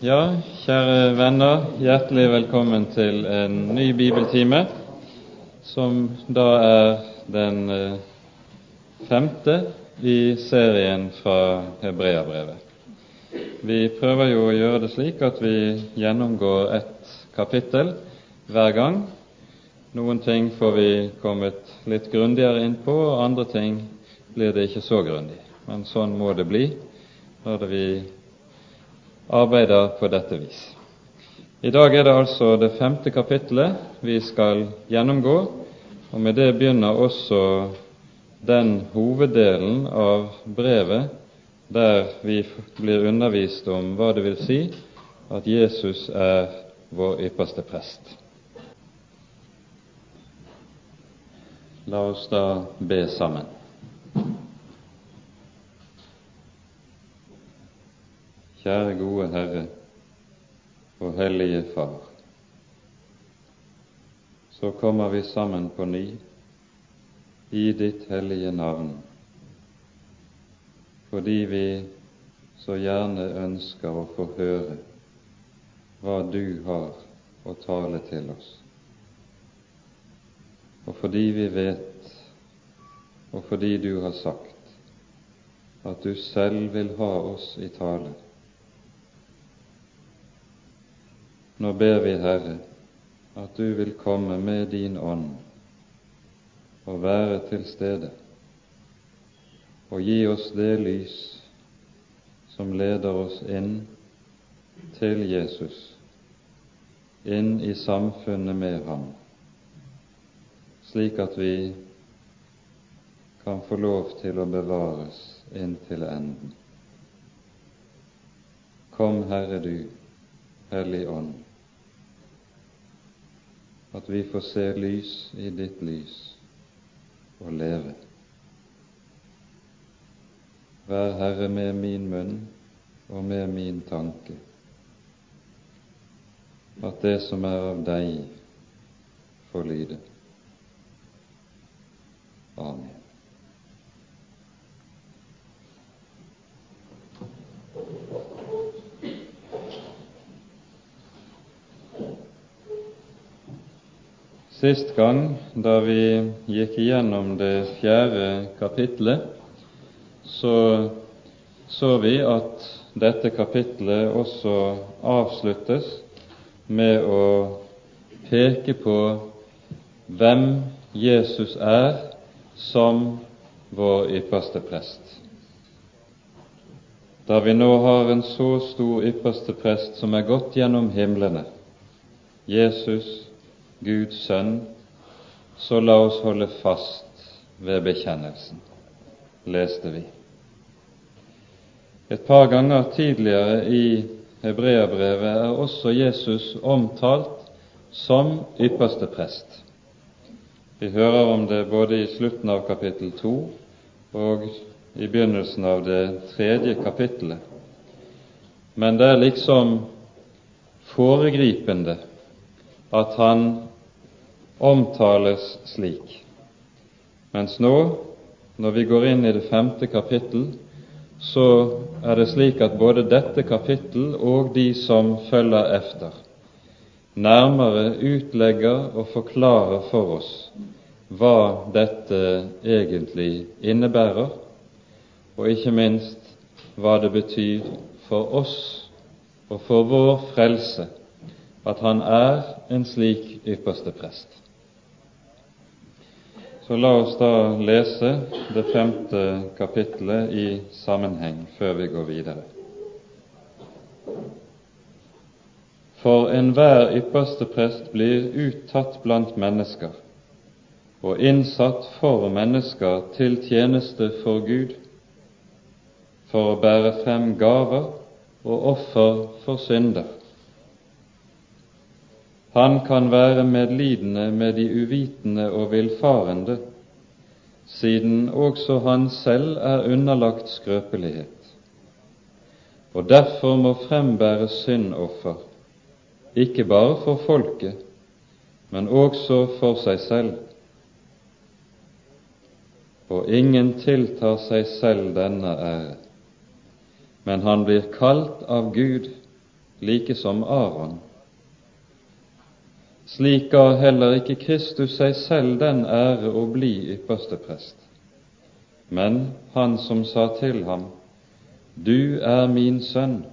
Ja, kjære venner, hjertelig velkommen til en ny bibeltime, som da er den eh, femte i serien fra Hebreabrevet. Vi prøver jo å gjøre det slik at vi gjennomgår ett kapittel hver gang. Noen ting får vi kommet litt grundigere inn på, og andre ting blir det ikke så grundig. Men sånn må det bli når vi arbeider på dette vis. I dag er det altså det femte kapittelet vi skal gjennomgå, og med det begynner også den hoveddelen av brevet der vi blir undervist om hva det vil si at Jesus er vår ypperste prest. La oss da be sammen. Kjære gode Herre og Hellige Far. Så kommer vi sammen på ny i ditt hellige navn, fordi vi så gjerne ønsker å få høre hva du har å tale til oss. Og fordi vi vet, og fordi du har sagt, at du selv vil ha oss i tale, Nå ber vi, Herre, at du vil komme med din ånd og være til stede og gi oss det lys som leder oss inn til Jesus, inn i samfunnet med ham, slik at vi kan få lov til å bevares inntil enden. Kom, Herre du, Hellig Ånd at vi får se lys i ditt lys og leve. Vær Herre med min munn og med min tanke, at det som er av deg, får lyde. Amen. Sist gang, da vi gikk igjennom det fjerde kapitlet, så så vi at dette kapitlet også avsluttes med å peke på hvem Jesus er som vår ypperste prest. Da vi nå har en så stor ypperste prest som er gått gjennom himlene, Jesus Guds sønn, så la oss holde fast ved bekjennelsen, leste vi. Et par ganger tidligere i Hebreabrevet er også Jesus omtalt som ypperste prest. Vi hører om det både i slutten av kapittel to og i begynnelsen av det tredje kapittelet. Men det er liksom foregripende at han omtales slik. Mens nå, når vi går inn i det femte kapittel, så er det slik at både dette kapittel og de som følger efter, nærmere utlegger og forklarer for oss hva dette egentlig innebærer, og ikke minst hva det betyr for oss og for vår frelse at han er en slik ypperste prest. Så la oss da lese det femte kapittelet i sammenheng før vi går videre. For enhver ypperste prest blir uttatt blant mennesker og innsatt for mennesker til tjeneste for Gud, for å bære frem gaver og offer for synder han kan være medlidende med de uvitende og villfarende, siden også han selv er underlagt skrøpelighet, og derfor må frembære syndoffer, ikke bare for folket, men også for seg selv. Og ingen tiltar seg selv denne ære, men han blir kalt av Gud like som Aron. Slik ga heller ikke Kristus seg selv den ære å bli ypperste prest, men han som sa til ham, Du er min sønn,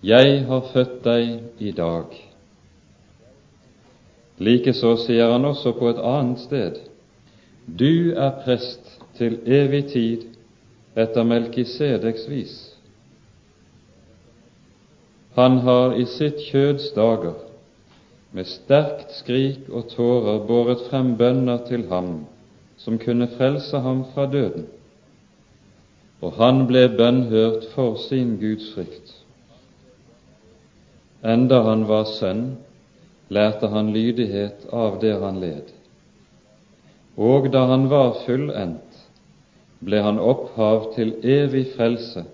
jeg har født deg i dag. Likeså sier han også på et annet sted, Du er prest til evig tid etter Melkisedeks vis. Han har i sitt kjøds dager med sterkt skrik og tårer båret frem bønner til ham som kunne frelse ham fra døden, og han ble bønnhørt for sin gudsfrykt. Enda han var sønn, lærte han lydighet av det han led, og da han var fullendt, ble han opphav til evig frelse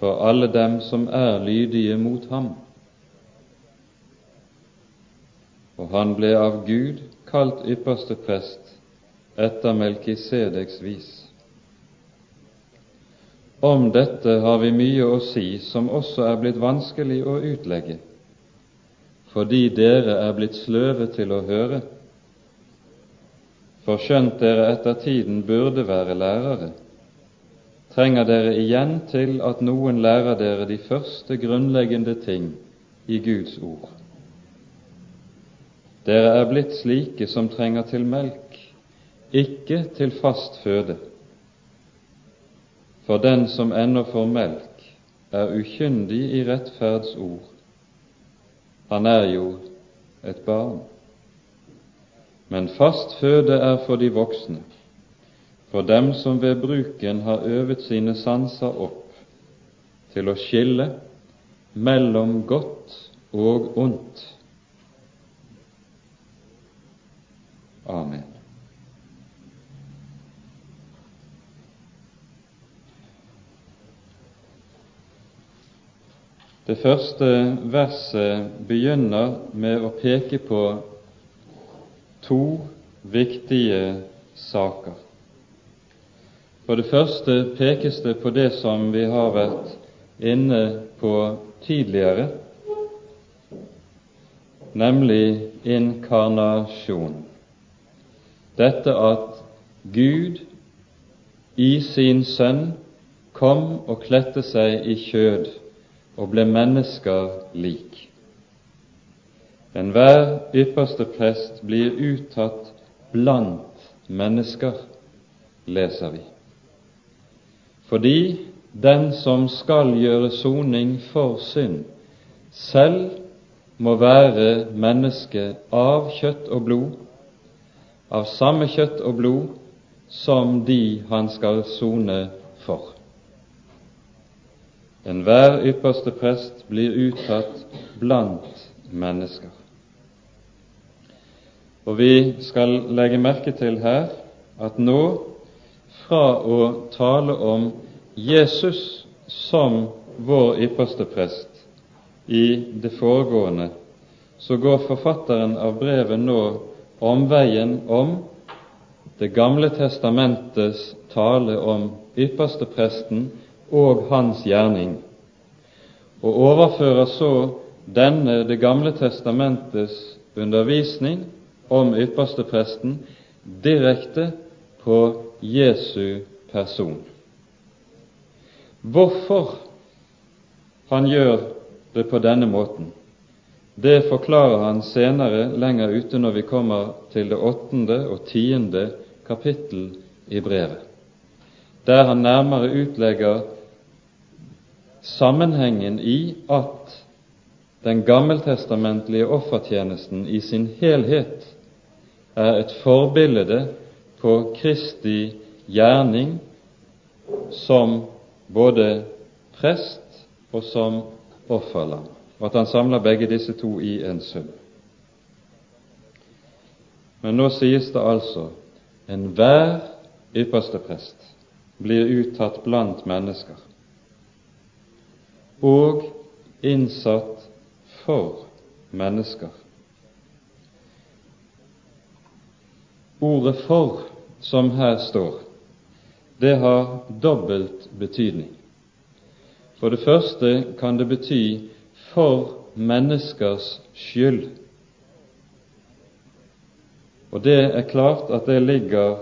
for alle dem som er lydige mot ham og han ble av Gud kalt ypperste prest etter Melkisedeks vis. Om dette har vi mye å si som også er blitt vanskelig å utlegge, fordi dere er blitt sløve til å høre. For skjønt dere etter tiden burde være lærere, trenger dere igjen til at noen lærer dere de første grunnleggende ting i Guds ord. Dere er blitt slike som trenger til melk, ikke til fast føde. For den som ennå får melk, er ukyndig i rettferds ord. Han er jo et barn. Men fast føde er for de voksne, for dem som ved bruken har øvet sine sanser opp til å skille mellom godt og ondt Amen. Det første verset begynner med å peke på to viktige saker. For det første pekes det på det som vi har vært inne på tidligere, nemlig inkarnasjon dette at Gud i sin Sønn kom og kledde seg i kjød og ble mennesker lik. Enhver ypperste prest blir uttatt blant mennesker, leser vi. Fordi den som skal gjøre soning for synd, selv må være menneske av kjøtt og blod, av samme kjøtt og blod som de han skal sone for. Enhver ypperste prest blir uttatt blant mennesker. Og vi skal legge merke til her at nå, fra å tale om Jesus som vår ypperste prest i det foregående, så går forfatteren av brevet nå omveien om Det gamle testamentets tale om ypperstepresten og hans gjerning, og overfører så denne Det gamle testamentets undervisning om ypperstepresten direkte på Jesu person. Hvorfor han gjør det på denne måten, det forklarer han senere lenger ute når vi kommer til det åttende og tiende kapittel i brevet, der han nærmere utlegger sammenhengen i at den gammeltestamentlige offertjenesten i sin helhet er et forbilde på Kristi gjerning som både prest og som offerlam og at han samler begge disse to i en sum. Men nå sies det altså enhver ypperste prest blir uttatt blant mennesker og innsatt for mennesker. Ordet 'for' som her står, det har dobbelt betydning. For det første kan det bety for menneskers skyld. Og det er klart at det ligger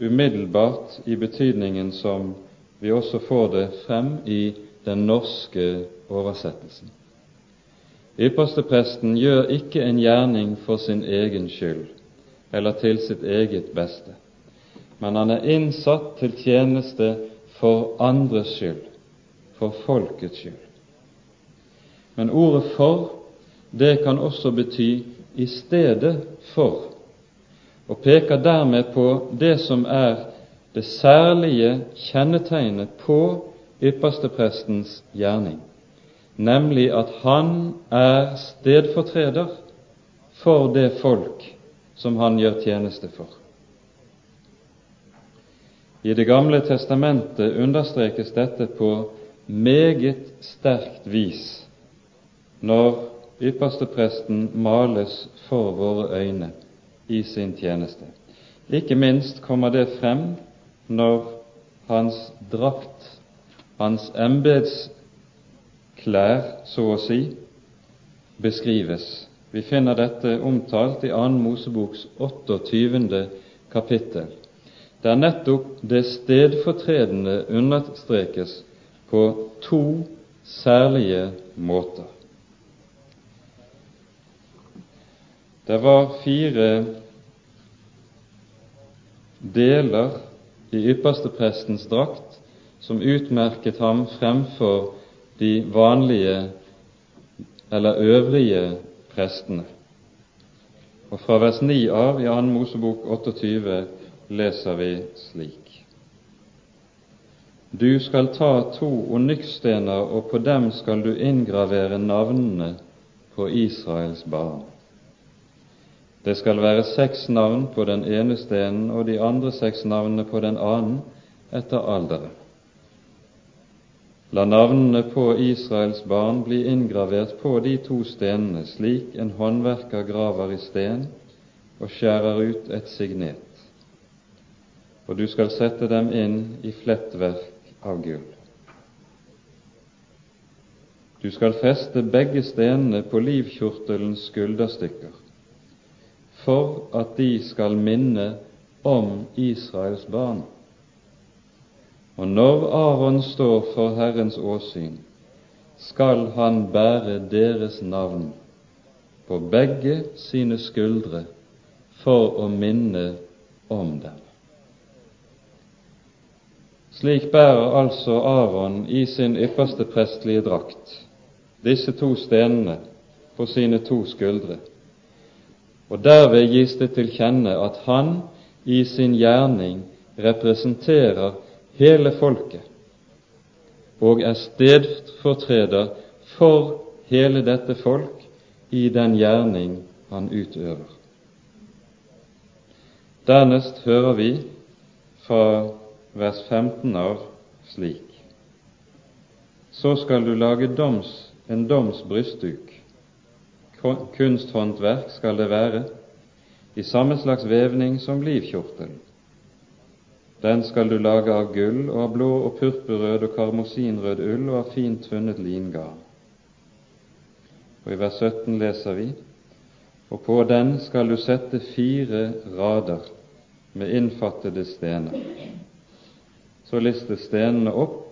umiddelbart i betydningen som vi også får det frem i den norske oversettelsen. Ypperstepresten gjør ikke en gjerning for sin egen skyld eller til sitt eget beste, men han er innsatt til tjeneste for andres skyld, for folkets skyld. Men ordet 'for' det kan også bety 'i stedet for', og peker dermed på det som er det særlige kjennetegnet på yppersteprestens gjerning, nemlig at han er stedfortreder for det folk som han gjør tjeneste for. I Det gamle testamentet understrekes dette på meget sterkt vis når ypperstepresten males for våre øyne i sin tjeneste. Ikke minst kommer det frem når hans drakt, hans embetsklær, så å si, beskrives. Vi finner dette omtalt i 2. Moseboks 28. kapittel, der nettopp det stedfortredende understrekes på to særlige måter. Det var fire deler i yppersteprestens drakt som utmerket ham fremfor de vanlige eller øvrige prestene. Og Fra vers 9 av i 2. Mosebok 28 leser vi slik.: Du skal ta to onyksstener, og på dem skal du inngravere navnene på Israels barn. Det skal være seks navn på den ene stenen og de andre seks navnene på den annen etter alderen. La navnene på Israels barn bli inngravert på de to stenene, slik en håndverker graver i sten og skjærer ut et signet. Og du skal sette dem inn i flettverk av gull. Du skal feste begge stenene på livkjortelens skulderstykker for at de skal minne om Israels barn. Og når Aron står for Herrens åsyn, skal han bære deres navn på begge sine skuldre for å minne om dem. Slik bærer altså Aron i sin ypperste prestlige drakt disse to stenene på sine to skuldre og derved gis det til kjenne at han i sin gjerning representerer hele folket og er stedfortreder for hele dette folk i den gjerning han utøver. Dernest hører vi fra vers 15 av slik Så skal du lage doms, en doms brystduk kunsthåndverk skal det være, i samme slags vevning som livkjortelen. Den skal du lage av gull og av blå og purpurrød og karmosinrød ull og av fint tvunnet lingarn. Og I vers 17 leser vi og på den skal du sette fire rader med innfattede stener. Så listes stenene opp,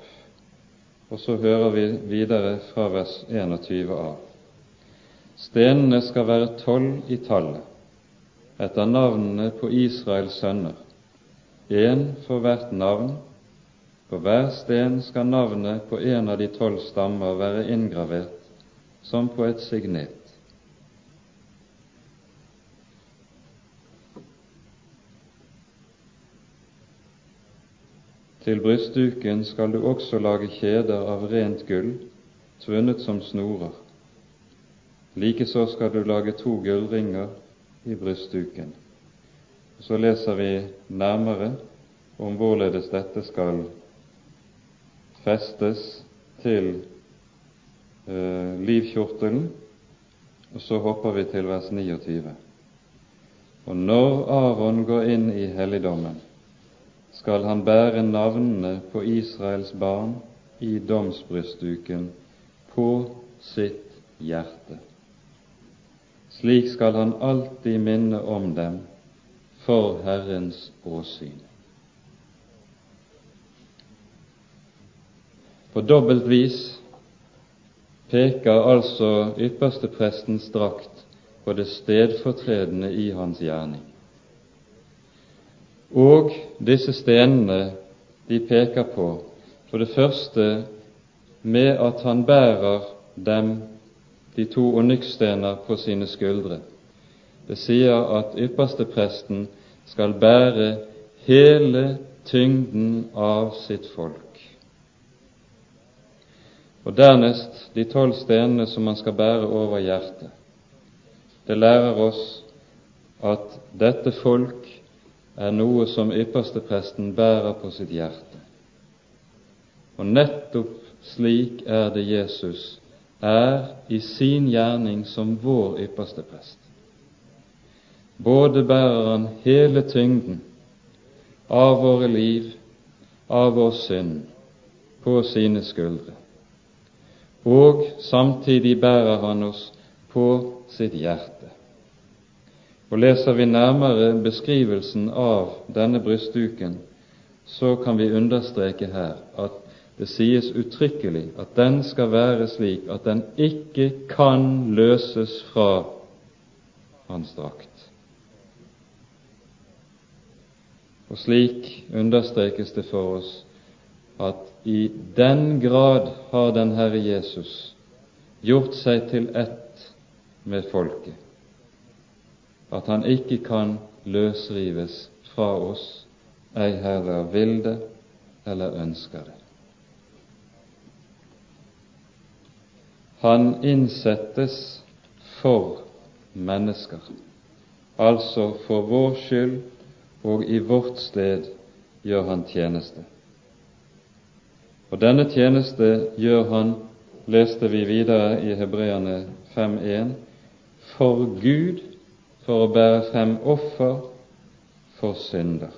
og så hører vi videre fra vers 21 av. Stenene skal være tolv i tallet, etter navnene på Israels sønner, én for hvert navn. På hver sten skal navnet på en av de tolv stammer være inngravert som på et signet. Til brystduken skal du også lage kjeder av rent gull, tvunnet som snorer. Likeså skal du lage to gullringer i brystduken. Så leser vi nærmere om hvorledes dette skal festes til eh, livkjortelen, og så hopper vi til vers 29. Og når Aron går inn i helligdommen, skal han bære navnene på Israels barn i domsbrystduken på sitt hjerte. Slik skal han alltid minne om dem for Herrens åsyn. På dobbelt vis peker altså yppersteprestens drakt på det stedfortredende i hans gjerning. Og disse stenene de peker på for det første med at han bærer dem, de to onyksstener, på sine skuldre. Det sier at ypperstepresten skal bære hele tyngden av sitt folk. Og dernest de tolv stenene som man skal bære over hjertet. Det lærer oss at dette folk er noe som ypperstepresten bærer på sitt hjerte. Og nettopp slik er det Jesus er i sin gjerning som vår ypperste prest. Både bærer han hele tyngden av våre liv, av vår synd, på sine skuldre, og samtidig bærer han oss på sitt hjerte. Og Leser vi nærmere beskrivelsen av denne brystduken, så kan vi understreke her at det sies uttrykkelig at den skal være slik at den ikke kan løses fra hans drakt. Og slik understrekes det for oss at i den grad har den Herre Jesus gjort seg til ett med folket, at han ikke kan løsrives fra oss, ei heller vil det eller ønsker det. Han innsettes for mennesker, altså for vår skyld, og i vårt sted gjør han tjeneste. Og denne tjeneste gjør han, leste vi videre i Hebreane 5.1, for Gud, for å bære frem offer for synder.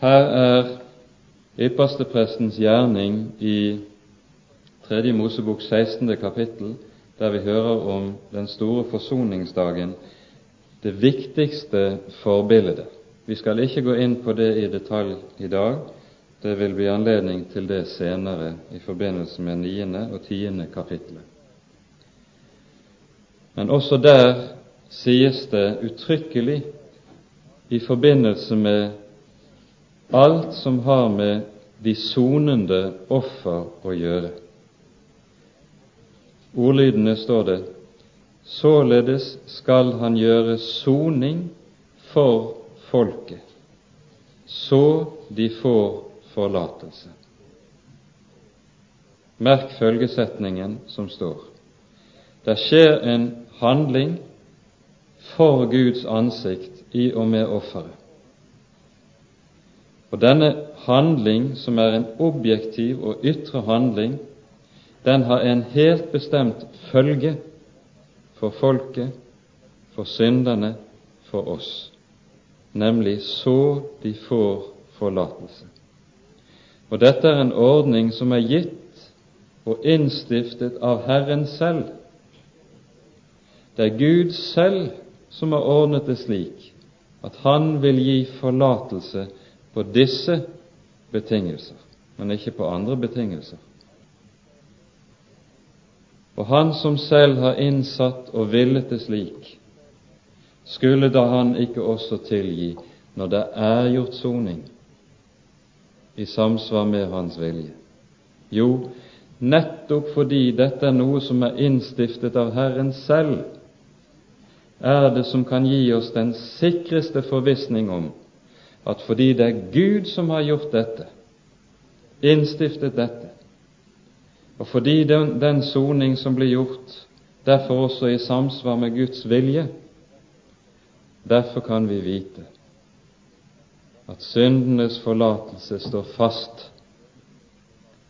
Her er yppersteprestens gjerning i Tredje Mosebok 16. kapittel, der vi hører om den store forsoningsdagen, det viktigste forbildet. Vi skal ikke gå inn på det i detalj i dag. Det vil bli anledning til det senere i forbindelse med niende og tiende kapittelet. Men også der sies det uttrykkelig i forbindelse med alt som har med de sonende offer å gjøre. Ordlydene står det således skal han gjøre soning for folket, så de får forlatelse. Merk følgesetningen som står. Det skjer en handling for Guds ansikt i og med offeret. Og denne handling, som er en objektiv og ytre handling, den har en helt bestemt følge for folket, for synderne, for oss, nemlig så de får forlatelse. Og dette er en ordning som er gitt og innstiftet av Herren selv. Det er Gud selv som har ordnet det slik at Han vil gi forlatelse på disse betingelser, men ikke på andre betingelser. Og Han som selv har innsatt og villet det slik, skulle da Han ikke også tilgi når det er gjort soning i samsvar med Hans vilje? Jo, nettopp fordi dette er noe som er innstiftet av Herren selv, er det som kan gi oss den sikreste forvissning om at fordi det er Gud som har gjort dette, innstiftet dette, og fordi den, den soning som blir gjort, derfor også i samsvar med Guds vilje, derfor kan vi vite at syndenes forlatelse står fast.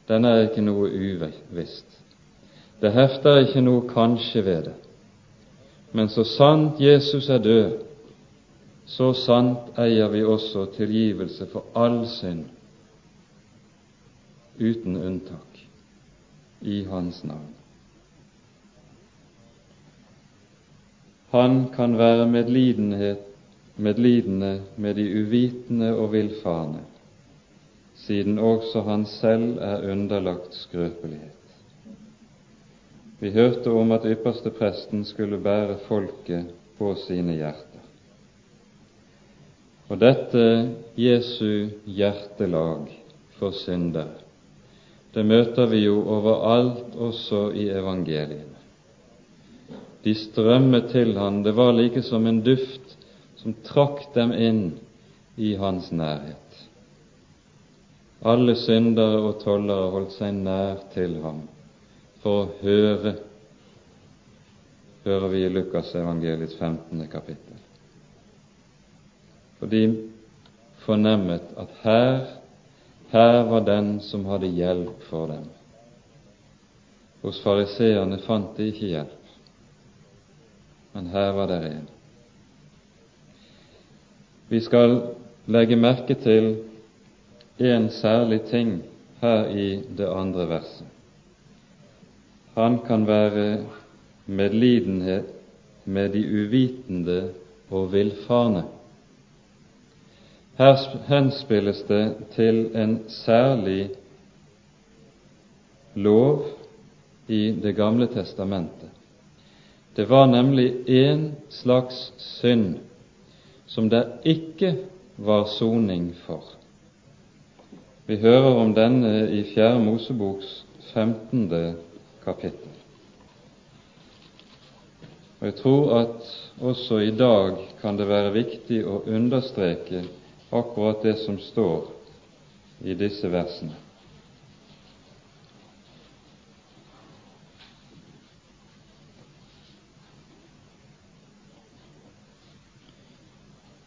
Den er ikke noe uvisst. Det hefter ikke noe kanskje ved det. Men så sant Jesus er død, så sant eier vi også tilgivelse for all synd, uten unntak i Hans navn. Han kan være medlidende med de uvitende og villfarne, siden også han selv er underlagt skrøpelighet. Vi hørte om at ypperste presten skulle bære folket på sine hjerter. Og dette Jesu hjertelag for syndere, det møter vi jo overalt også i evangeliene. De strømmet til han, det var like som en duft som trakk dem inn i hans nærhet. Alle syndere og tollere holdt seg nær til ham for å høre, hører vi i Lukas evangeliets 15. kapittel. For de fornemmet at her, her var den som hadde hjelp for dem. Hos fariseerne fant de ikke hjelp, men her var det en. Vi skal legge merke til en særlig ting her i det andre verset. Han kan være medlidenhet med de uvitende og villfarne. Her henspilles det til en særlig lov i Det gamle testamentet. Det var nemlig én slags synd som det ikke var soning for. Vi hører om denne i Fjerde Moseboks 15 kapittel. Og Jeg tror at også i dag kan det være viktig å understreke akkurat det som står i disse versene.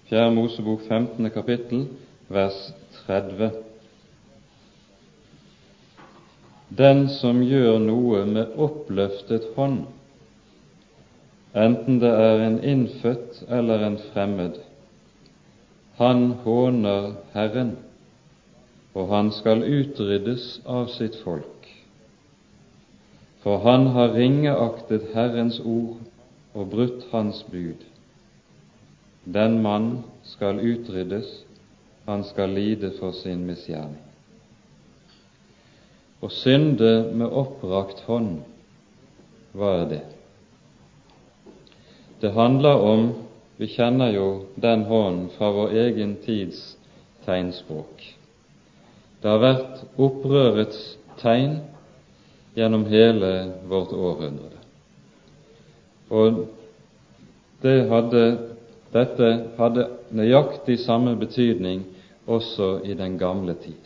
Fjerde Mosebok 15. kapittel, vers 30. Den som gjør noe med oppløftet hånd, enten det er en innfødt eller en fremmed, han håner Herren, og han skal utryddes av sitt folk. For han har ringeaktet Herrens ord og brutt Hans bud. Den mann skal utryddes, han skal lide for sin misgjerning. Å synde med opprakt hånd, hva er det? Det handler om Vi kjenner jo den hånden fra vår egen tids tegnspråk. Det har vært opprørets tegn gjennom hele vårt århundre. Og det hadde, dette hadde nøyaktig samme betydning også i den gamle tid.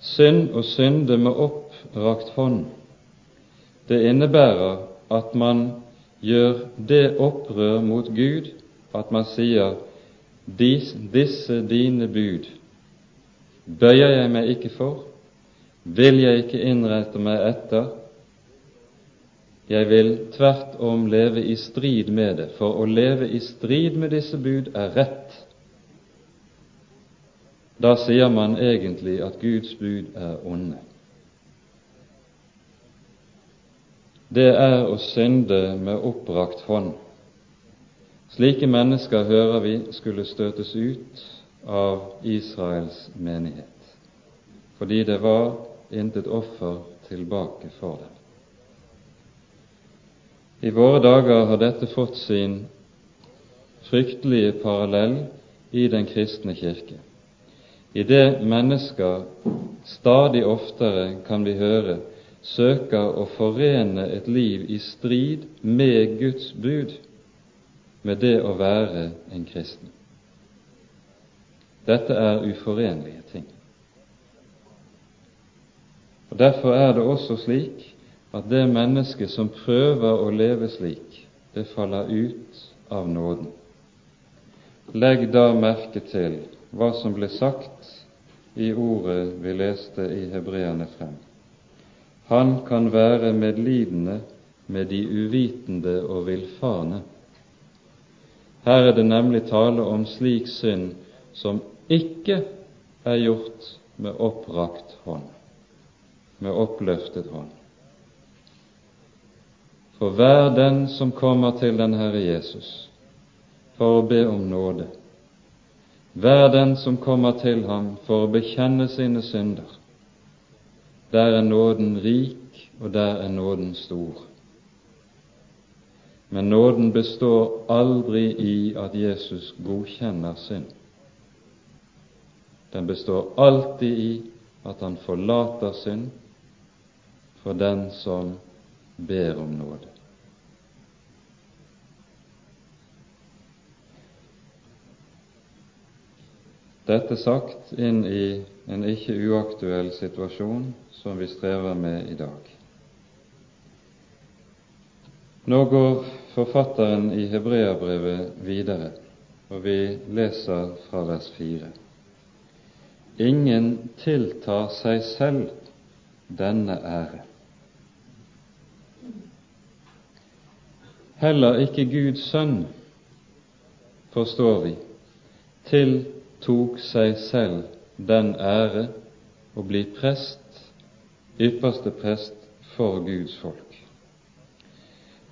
Synd og synde med opprakt hånd, det innebærer at man gjør det opprør mot Gud at man sier disse dine bud bøyer jeg meg ikke for, vil jeg ikke innrette meg etter, jeg vil tvert om leve i strid med det, for å leve i strid med disse bud er rett. Da sier man egentlig at Guds bud er onde. Det er å synde med oppbrakt hånd. Slike mennesker hører vi skulle støtes ut av Israels menighet, fordi det var intet offer tilbake for dem. I våre dager har dette fått sin fryktelige parallell i den kristne kirke. I det mennesker stadig oftere, kan vi høre, søker å forene et liv i strid med Guds bud med det å være en kristen. Dette er uforenlige ting. Og Derfor er det også slik at det mennesket som prøver å leve slik, det faller ut av nåden. Legg da merke til hva som ble sagt i ordet vi leste i Hebreerne 5. Han kan være medlidende med de uvitende og villfarne. Her er det nemlig tale om slik synd som ikke er gjort med opprakt hånd. med oppløftet hånd. For hver den som kommer til den Herre Jesus for å be om nåde, hver den som kommer til ham for å bekjenne sine synder, der er nåden rik, og der er nåden stor. Men nåden består aldri i at Jesus godkjenner synd. Den består alltid i at han forlater synd for den som ber om nåde. Dette sagt inn i en ikke uaktuell situasjon som vi strever med i dag. Nå går forfatteren i Hebreabrevet videre, og vi leser fra vers 4. Ingen tiltar seg selv denne ære. Heller ikke Guds sønn, forstår vi, tiltok seg selv den ære å bli prest, ypperste prest for Guds folk.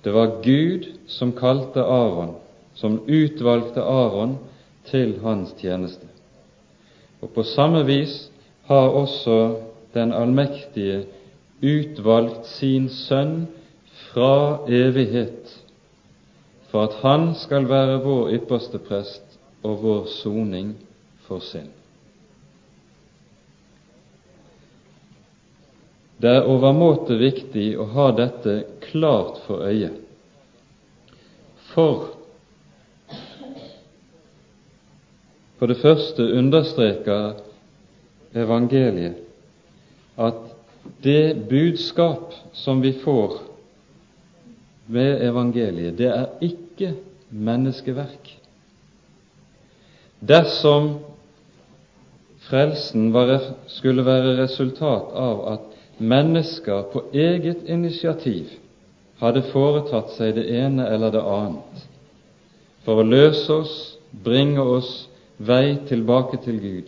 Det var Gud som kalte Aron, som utvalgte Aron til hans tjeneste. Og på samme vis har også den allmektige utvalgt sin sønn fra evighet for at han skal være vår ypperste prest og vår soning for synd. Det er overmåte viktig å ha dette klart for øye, for for det første understreker evangeliet at det budskap som vi får ved evangeliet, det er ikke menneskeverk. Dersom frelsen skulle være resultat av at mennesker på eget initiativ hadde foretatt seg det ene eller det annet for å løse oss, bringe oss vei tilbake til Gud,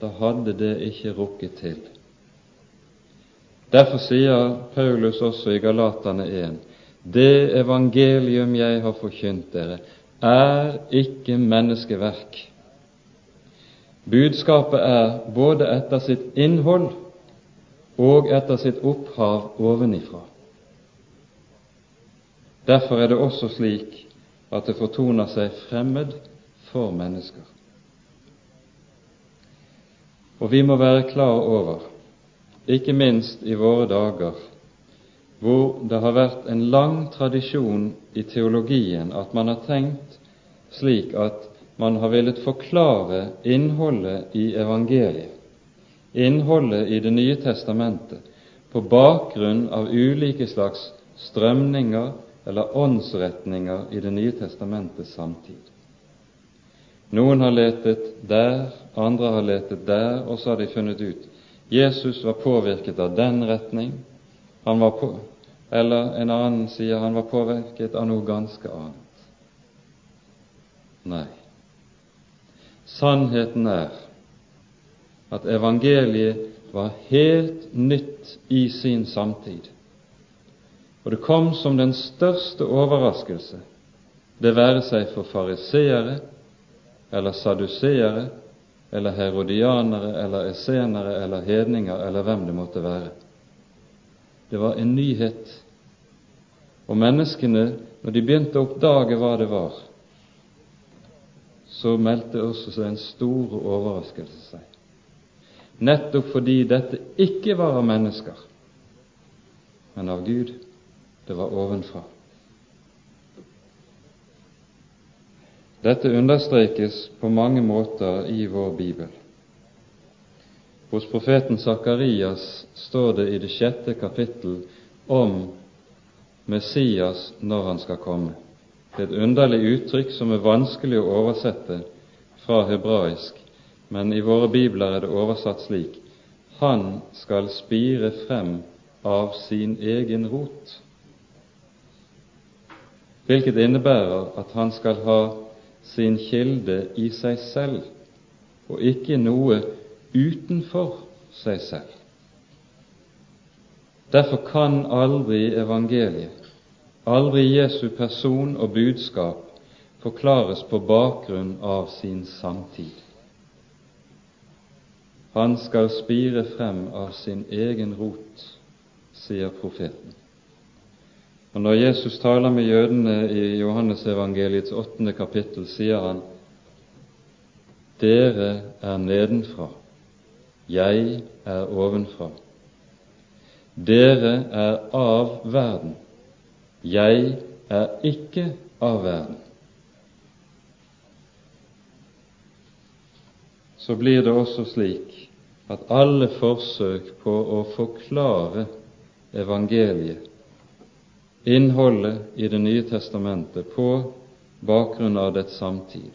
da hadde det ikke rukket til. Derfor sier Paulus også i Galatane 1.: Det evangelium jeg har forkynt dere, er ikke menneskeverk. Budskapet er både etter sitt innhold og etter sitt opphav ovenifra. Derfor er det også slik at det fortoner seg fremmed for mennesker. Og vi må være klar over ikke minst i våre dager, hvor det har vært en lang tradisjon i teologien at man har tenkt slik at man har villet forklare innholdet i evangeliet, innholdet i Det nye testamentet, på bakgrunn av ulike slags strømninger eller åndsretninger i Det nye testamentets samtid. Noen har letet der, andre har letet der, og så har de funnet ut Jesus var påvirket av den retning, han var på, eller en annen sier han var påvirket av noe ganske annet. Nei. Sannheten er at evangeliet var helt nytt i sin samtid. Og det kom som den største overraskelse, det være seg for fariseere eller saduseere eller herodianere eller essenere eller hedninger eller hvem det måtte være. Det var en nyhet. Og menneskene, når de begynte å oppdage hva det var, så meldte også en stor overraskelse seg. Nettopp fordi dette ikke var av mennesker, men av Gud. Det var ovenfra. Dette understrekes på mange måter i vår bibel. Hos profeten Sakarias står det i det sjette kapittel om Messias når han skal komme. Det er et underlig uttrykk som er vanskelig å oversette fra hebraisk, men i våre bibler er det oversatt slik Han skal spire frem av sin egen rot, hvilket innebærer at han skal ha sin kilde i seg selv, og ikke noe utenfor seg selv. Derfor kan aldri evangeliet, aldri Jesu person og budskap, forklares på bakgrunn av sin samtid. Han skal spire frem av sin egen rot, sier profeten. Og Når Jesus taler med jødene i Johannesevangeliets åttende kapittel, sier han dere er nedenfra, jeg er ovenfra. Dere er av verden, jeg er ikke av verden. Så blir det også slik at alle forsøk på å forklare evangeliet, innholdet i Det nye testamentet, på bakgrunn av dets samtid,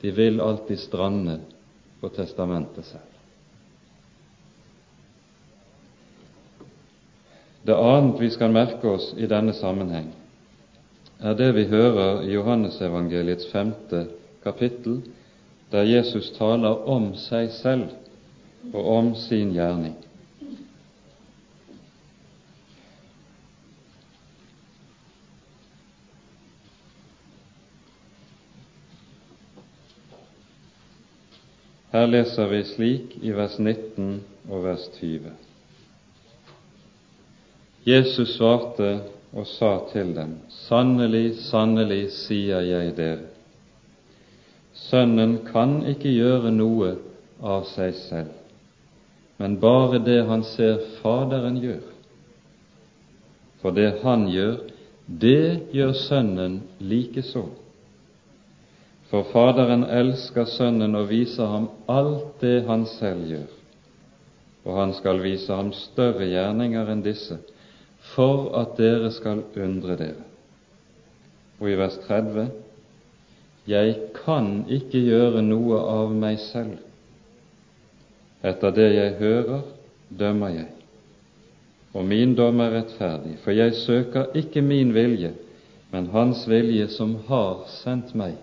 de vil alltid strande på testamentet selv. Det annet vi skal merke oss i denne sammenheng, er det vi hører i Johannesevangeliets femte kapittel, der Jesus taler om seg selv og om sin gjerning. Her leser vi slik i vers 19 og vers 20. Jesus svarte og sa til dem, Sannelig, sannelig, sier jeg dere, Sønnen kan ikke gjøre noe av seg selv, men bare det han ser Faderen gjør. For det han gjør, det gjør Sønnen likeså. For Faderen elsker Sønnen og viser ham alt det han selv gjør, og han skal vise ham større gjerninger enn disse, for at dere skal undre dere. Og i vers 30.: Jeg kan ikke gjøre noe av meg selv. Etter det jeg hører, dømmer jeg. Og min dom er rettferdig, for jeg søker ikke min vilje, men Hans vilje som har sendt meg.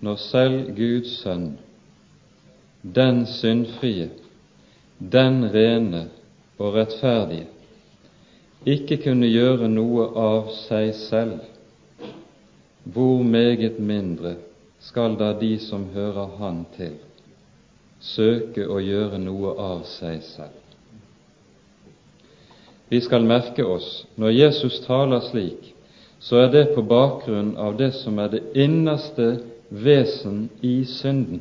når selv Guds sønn, den syndfrie, den rene og rettferdige, ikke kunne gjøre noe av seg selv, hvor meget mindre skal da de som hører Han til, søke å gjøre noe av seg selv? Vi skal merke oss når Jesus taler slik, så er det på bakgrunn av det som er det innerste vesen i synden,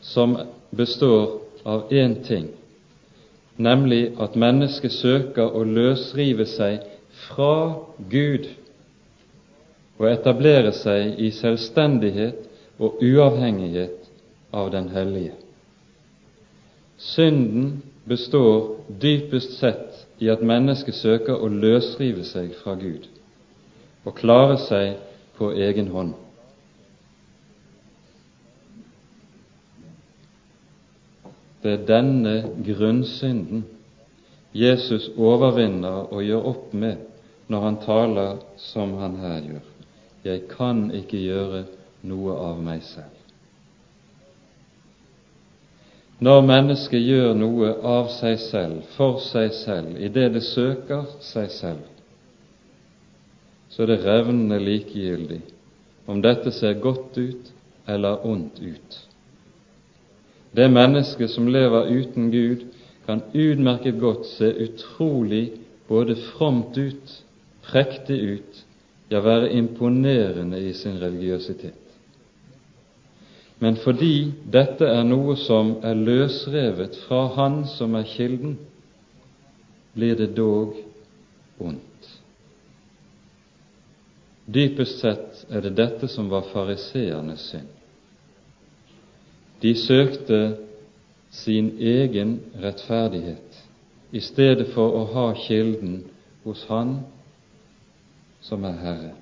som består av én ting, nemlig at mennesket søker å løsrive seg fra Gud og etablere seg i selvstendighet og uavhengighet av Den hellige. Synden består dypest sett i at mennesket søker å løsrive seg fra Gud og klare seg på egen hånd. Det er denne grunnsynden Jesus overvinner og gjør opp med når han taler som han her gjør. Jeg kan ikke gjøre noe av meg selv. Når mennesket gjør noe av seg selv, for seg selv, i det det søker seg selv, så er det revnende likegyldig om dette ser godt ut eller ondt ut. Det mennesket som lever uten Gud, kan utmerket godt se utrolig både fromt ut, prektig ut, ja, være imponerende i sin religiøsitet. Men fordi dette er noe som er løsrevet fra Han som er kilden, blir det dog ondt. Dypest sett er det dette som var fariseernes synd. De søkte sin egen rettferdighet i stedet for å ha kilden hos Han som er Herre.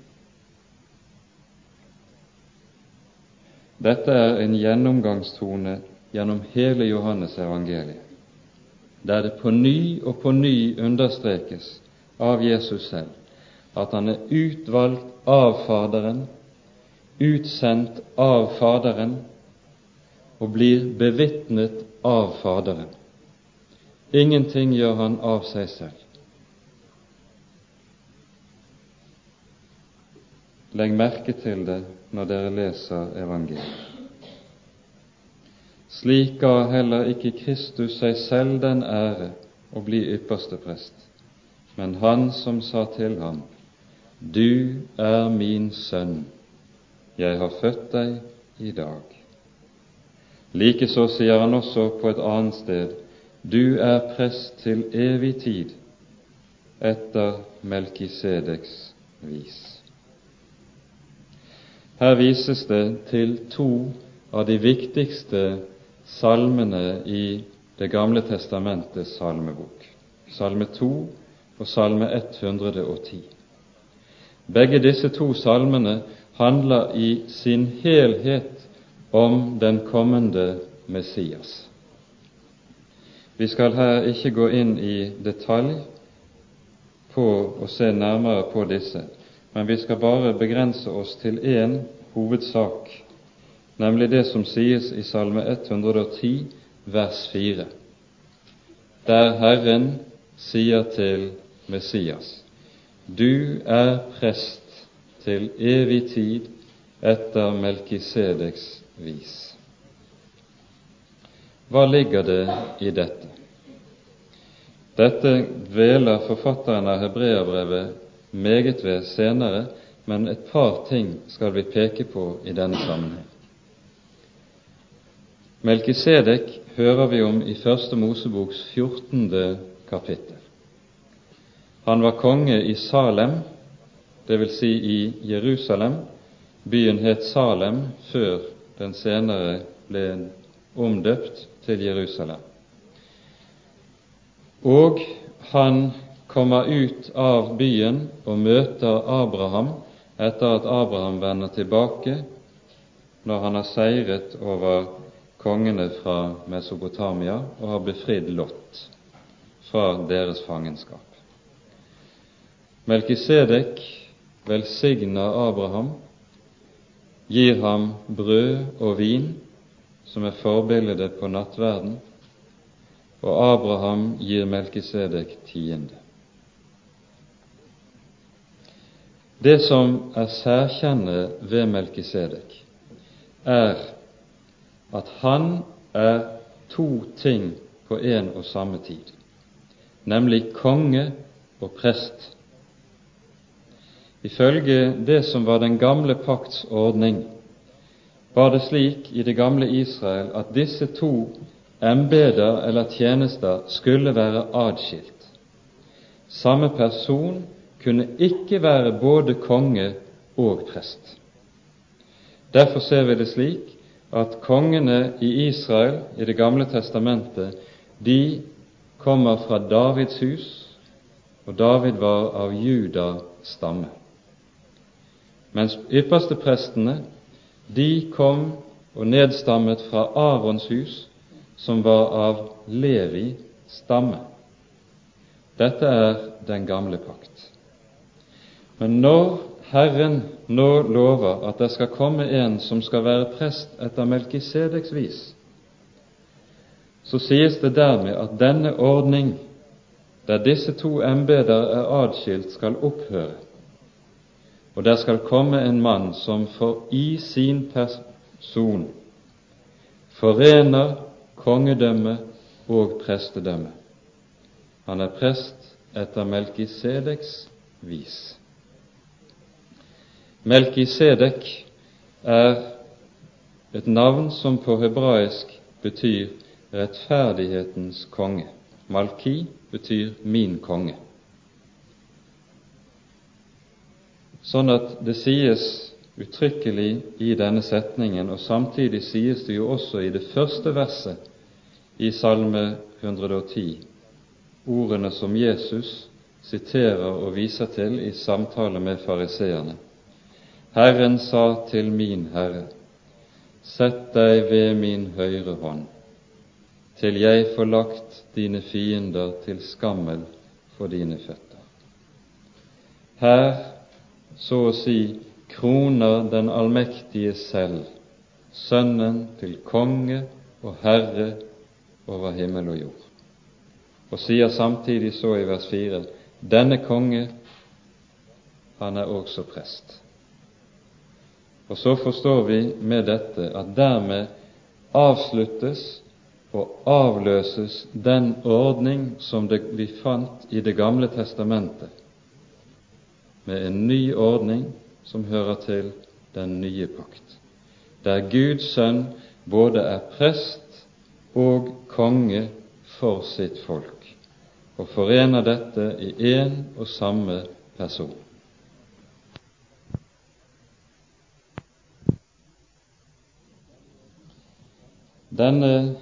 Dette er en gjennomgangstone gjennom hele Johannes evangeliet, der det på ny og på ny understrekes av Jesus selv at han er utvalgt av Faderen, utsendt av Faderen, og blir bevitnet av Faderen. Ingenting gjør han av seg selv. Legg merke til det når dere leser evangeliet. Slik ga heller ikke Kristus seg selv den ære å bli ypperste prest, men han som sa til ham, Du er min sønn, jeg har født deg i dag. Likeså sier han også på et annet sted, Du er prest til evig tid, etter Melkisedeks vis. Her vises det til to av de viktigste salmene i Det gamle testamentets salmebok, Salme 2 og Salme 110. Begge disse to salmene handler i sin helhet om den kommende Messias. Vi skal her ikke gå inn i detalj på å se nærmere på disse, men vi skal bare begrense oss til én hovedsak, nemlig det som sies i Salme 110, vers 4, der Herren sier til Messias, Du er prest til evig tid etter Melkisedeks vis. Hva ligger det i dette? Dette dveler forfatteren av hebreerbrevet meget ved senere, men et par ting skal vi peke på i denne sammenheng. Melkisedek hører vi om i Første Moseboks 14. kapittel. Han var konge i Salem, dvs. Si i Jerusalem. Byen het Salem før den senere ble omdøpt til Jerusalem. Og han kommer ut av byen og møter Abraham etter at Abraham vender tilbake når han har seiret over kongene fra Mesopotamia og har befridd Lot fra deres fangenskap. Melkisedek velsigner Abraham, gir ham brød og vin, som er forbildet på nattverden, og Abraham gir Melkisedek tiende. Det som er særkjennet ved Melkisedek, er at han er to ting på en og samme tid, nemlig konge og prest. Ifølge det som var den gamle pakts ordning, var det slik i det gamle Israel at disse to embeder eller tjenester skulle være adskilt. Samme person kunne ikke være både konge og prest. Derfor ser vi det slik at kongene i Israel i Det gamle testamentet de kommer fra Davids hus, og David var av Juda stamme. Mens yppersteprestene de kom og nedstammet fra Arons hus, som var av Levi stamme. Dette er den gamle pakt. Men når Herren nå lover at det skal komme en som skal være prest etter Melkisedeks vis, så sies det dermed at denne ordning, der disse to embeter er adskilt, skal opphøre, og der skal komme en mann som for i sin person forener kongedømme og prestedømme. Han er prest etter Melkisedeks vis. Melkisedek er et navn som på hebraisk betyr rettferdighetens konge. Malki betyr min konge. Sånn at det sies uttrykkelig i denne setningen, og samtidig sies det jo også i det første verset i Salme 110, ordene som Jesus siterer og viser til i samtale med fariseerne. Herren sa til min Herre, Sett deg ved min høyre hånd, til jeg får lagt dine fiender til skammel for dine føtter. Her, så å si, kroner den allmektige selv Sønnen til konge og herre over himmel og jord. Og sier samtidig så i vers 4 denne konge, han er også prest. Og så forstår vi med dette at dermed avsluttes og avløses den ordning som det vi fant i Det gamle testamentet, med en ny ordning som hører til den nye pakt, der Guds sønn både er prest og konge for sitt folk, og forener dette i én og samme person. Denne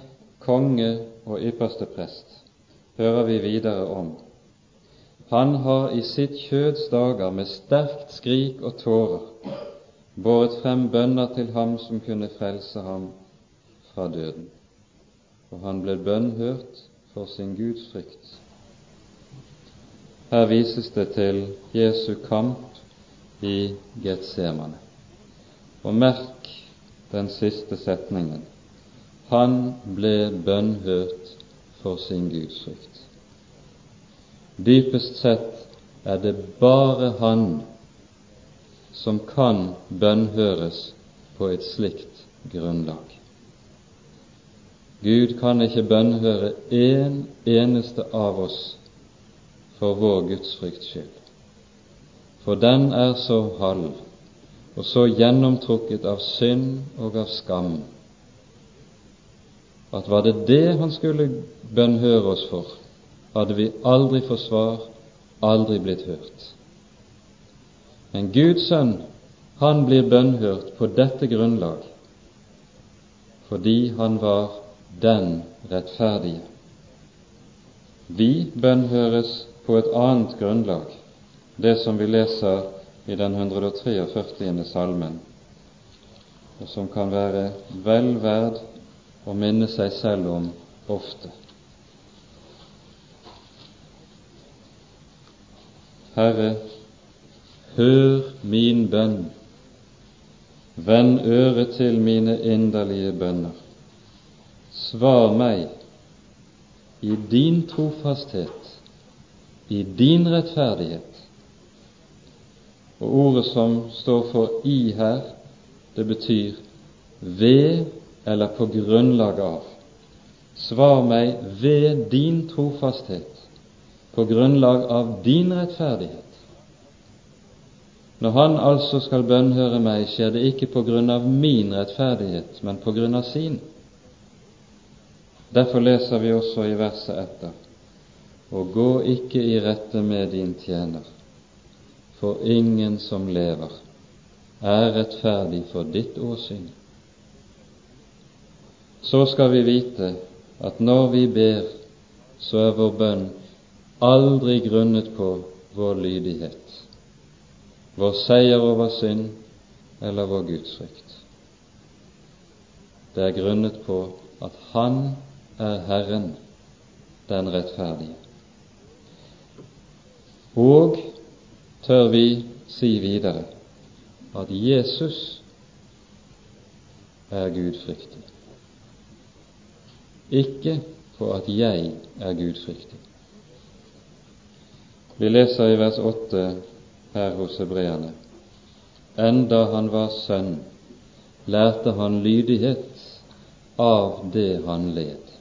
konge og ypperste prest hører vi videre om. Han har i sitt kjøds dager med sterkt skrik og tårer båret frem bønner til ham som kunne frelse ham fra døden, og han ble bønnhørt for sin Guds frykt. Her vises det til Jesu kamp i Getsemane. Og merk den siste setningen han ble bønnhørt for sin gudsfrykt. Dypest sett er det bare han som kan bønnhøres på et slikt grunnlag. Gud kan ikke bønnhøre én eneste av oss for vår gudsfrykts skyld, for den er så halv og så gjennomtrukket av synd og av skam at var det det han skulle bønnhøre oss for, hadde vi aldri fått svar, aldri blitt hørt. Men Guds sønn, han blir bønnhørt på dette grunnlag, fordi han var den rettferdige. Vi bønnhøres på et annet grunnlag, det som vi leser i den 143. salmen, og som kan være vel verd å minne seg selv om ofte. Herre, hør min bønn, vend øret til mine inderlige bønner. Svar meg i din trofasthet, i din rettferdighet. Og ordet som står for 'i' her, det betyr ved eller på grunnlag av. Svar meg ved din trofasthet, på grunnlag av din rettferdighet. Når Han altså skal bønnhøre meg, skjer det ikke på grunn av min rettferdighet, men på grunn av sin. Derfor leser vi også i verset etter og gå ikke i rette med din tjener, for ingen som lever, er rettferdig for ditt åsyn så skal vi vite at når vi ber, så er vår bønn aldri grunnet på vår lydighet, vår seier over synd eller vår gudsfrykt. Det er grunnet på at Han er Herren, den rettferdige. Og tør vi si videre at Jesus er gudfryktig ikke på at jeg er gudfryktig. Vi leser i vers 8 her hos hebreerne. Enda han var sønn, lærte han lydighet av det han led.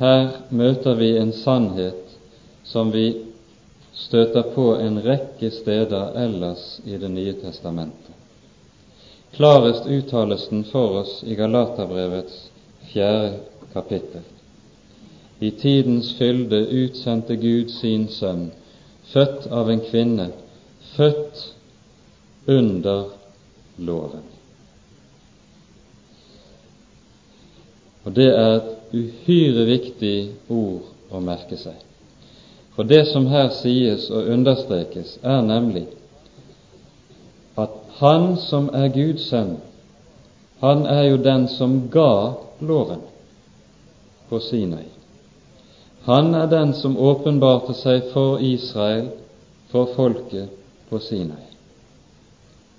Her møter vi en sannhet som vi støter på en rekke steder ellers i Det nye testamentet. Klarest uttales den for oss i Galaterbrevets fjerde kapittel. I tidens fylde utsendte Gud sin sønn, født av en kvinne, født under loven. Og Det er et uhyre viktig ord å merke seg. For det som her sies og understrekes, er nemlig at han som er Guds sønn, han er jo den som ga loven på Sinai. Han er den som åpenbarte seg for Israel, for folket på Sinai.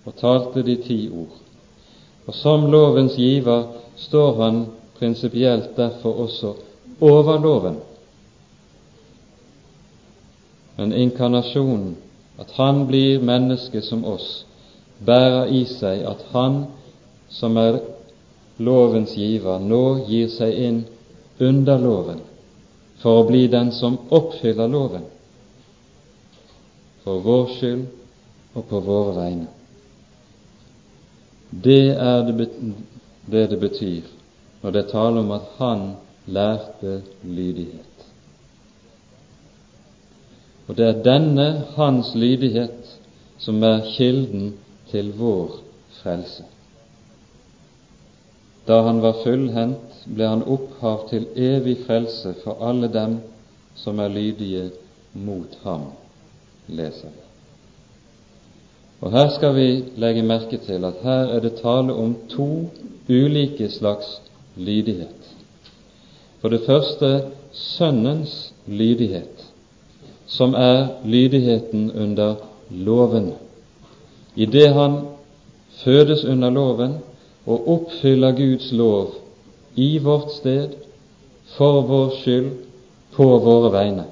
og talte de ti ord. Og som lovens giver står han prinsipielt derfor også over loven. Men inkarnasjonen, at han blir menneske som oss, bærer i seg at han som er lovens giver, nå gir seg inn under loven for å bli den som oppfyller loven, for vår skyld og på våre vegne. Det er det det, det betyr når det taler om at han lærte lydighet. Og det er denne hans lydighet som er kilden til vår frelse. Da han var fullhendt, ble han opphav til evig frelse for alle dem som er lydige mot ham, leser vi. Og Her skal vi legge merke til at her er det tale om to ulike slags lydighet. For det første Sønnens lydighet, som er lydigheten under loven. I det han fødes under loven og oppfyller Guds lov i vårt sted, for vår skyld, på våre vegne.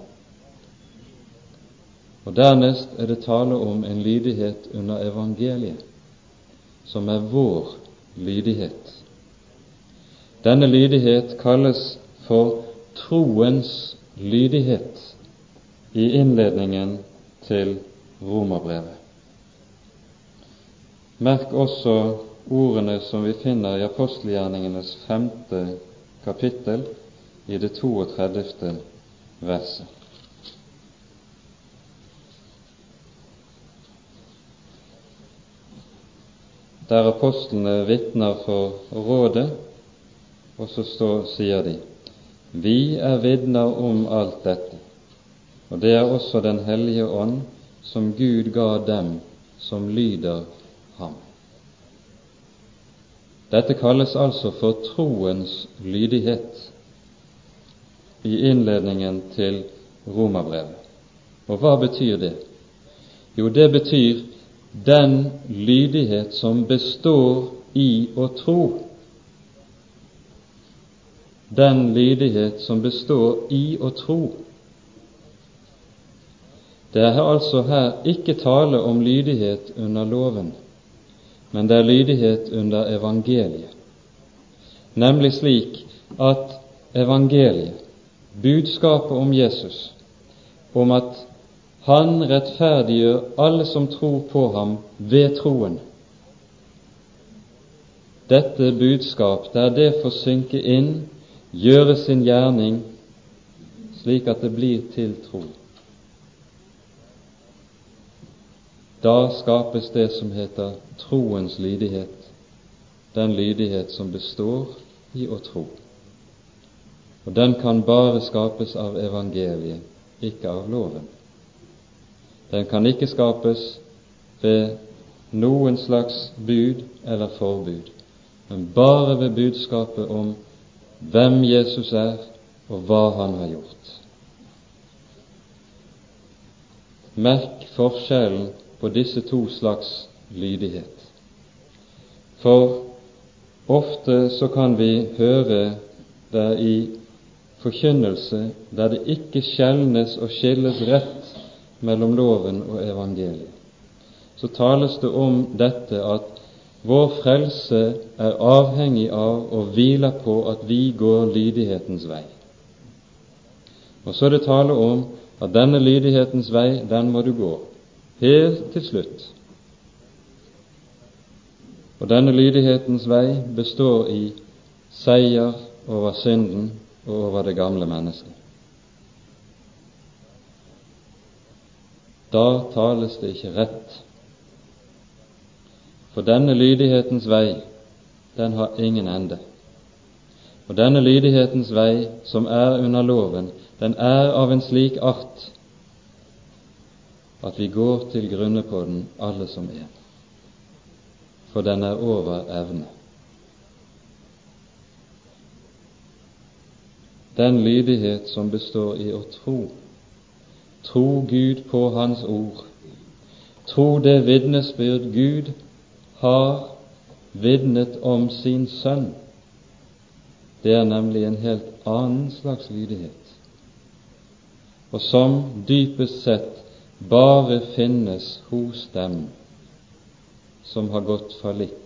Og Dernest er det tale om en lydighet under evangeliet, som er vår lydighet. Denne lydighet kalles for troens lydighet i innledningen til Romerbrevet. Merk også ordene som vi finner i apostelgjerningenes femte kapittel i det 32. verset. Der apostlene vitner for rådet, og så står, sier de vi er vitner om alt dette, og det er også Den hellige ånd, som Gud ga dem som lyder ham. Dette kalles altså for troens lydighet i innledningen til Romerbrevet. Og hva betyr det? Jo, det betyr den lydighet som består i å tro. Den lydighet som består i å tro. Det er altså her ikke tale om lydighet under loven men det er lydighet under evangeliet, nemlig slik at evangeliet, budskapet om Jesus, om at han rettferdiggjør alle som tror på ham ved troen. Dette budskap, der det får synke inn, gjøre sin gjerning slik at det blir til tro. Da skapes det som heter troens lydighet, den lydighet som består i å tro. Og den kan bare skapes av evangeliet, ikke av loven. Den kan ikke skapes ved noen slags bud eller forbud, men bare ved budskapet om hvem Jesus er, og hva han har gjort. Merk forskjellen på disse to slags lydighet. For ofte så kan vi høre der i forkynnelse der det ikke skjelnes og skilles rett mellom loven og evangeliet, så tales det om dette at vår frelse er avhengig av og hviler på at vi går lydighetens vei. Og så er det tale om at denne lydighetens vei, den må du gå helt til slutt. Og denne lydighetens vei består i seier over synden og over det gamle mennesket. Da tales det ikke rett. For denne lydighetens vei, den har ingen ende. Og denne lydighetens vei, som er under loven, den er av en slik art at vi går til grunne på den alle som en, for den er over evne. Den lydighet som består i å tro, tro Gud på Hans ord, tro det vitnesbyrd Gud har vitnet om sin sønn. Det er nemlig en helt annen slags lydighet, og som dypest sett bare finnes hos dem som har gått fallitt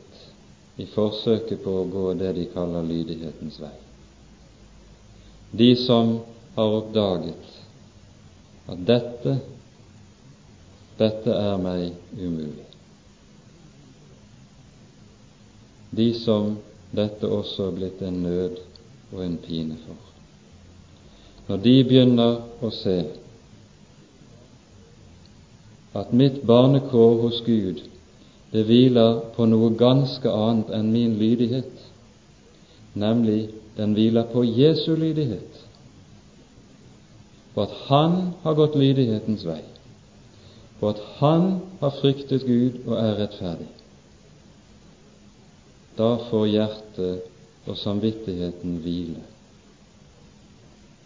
i forsøket på å gå det de kaller lydighetens vei. De som har oppdaget at dette, dette er meg umulig. De som dette også er blitt en nød og en pine for. Når de begynner å se at mitt barnekår hos Gud det hviler på noe ganske annet enn min lydighet, nemlig den hviler på Jesu lydighet, på at Han har gått lydighetens vei, på at Han har fryktet Gud og er rettferdig. Da får hjertet og samvittigheten hvile,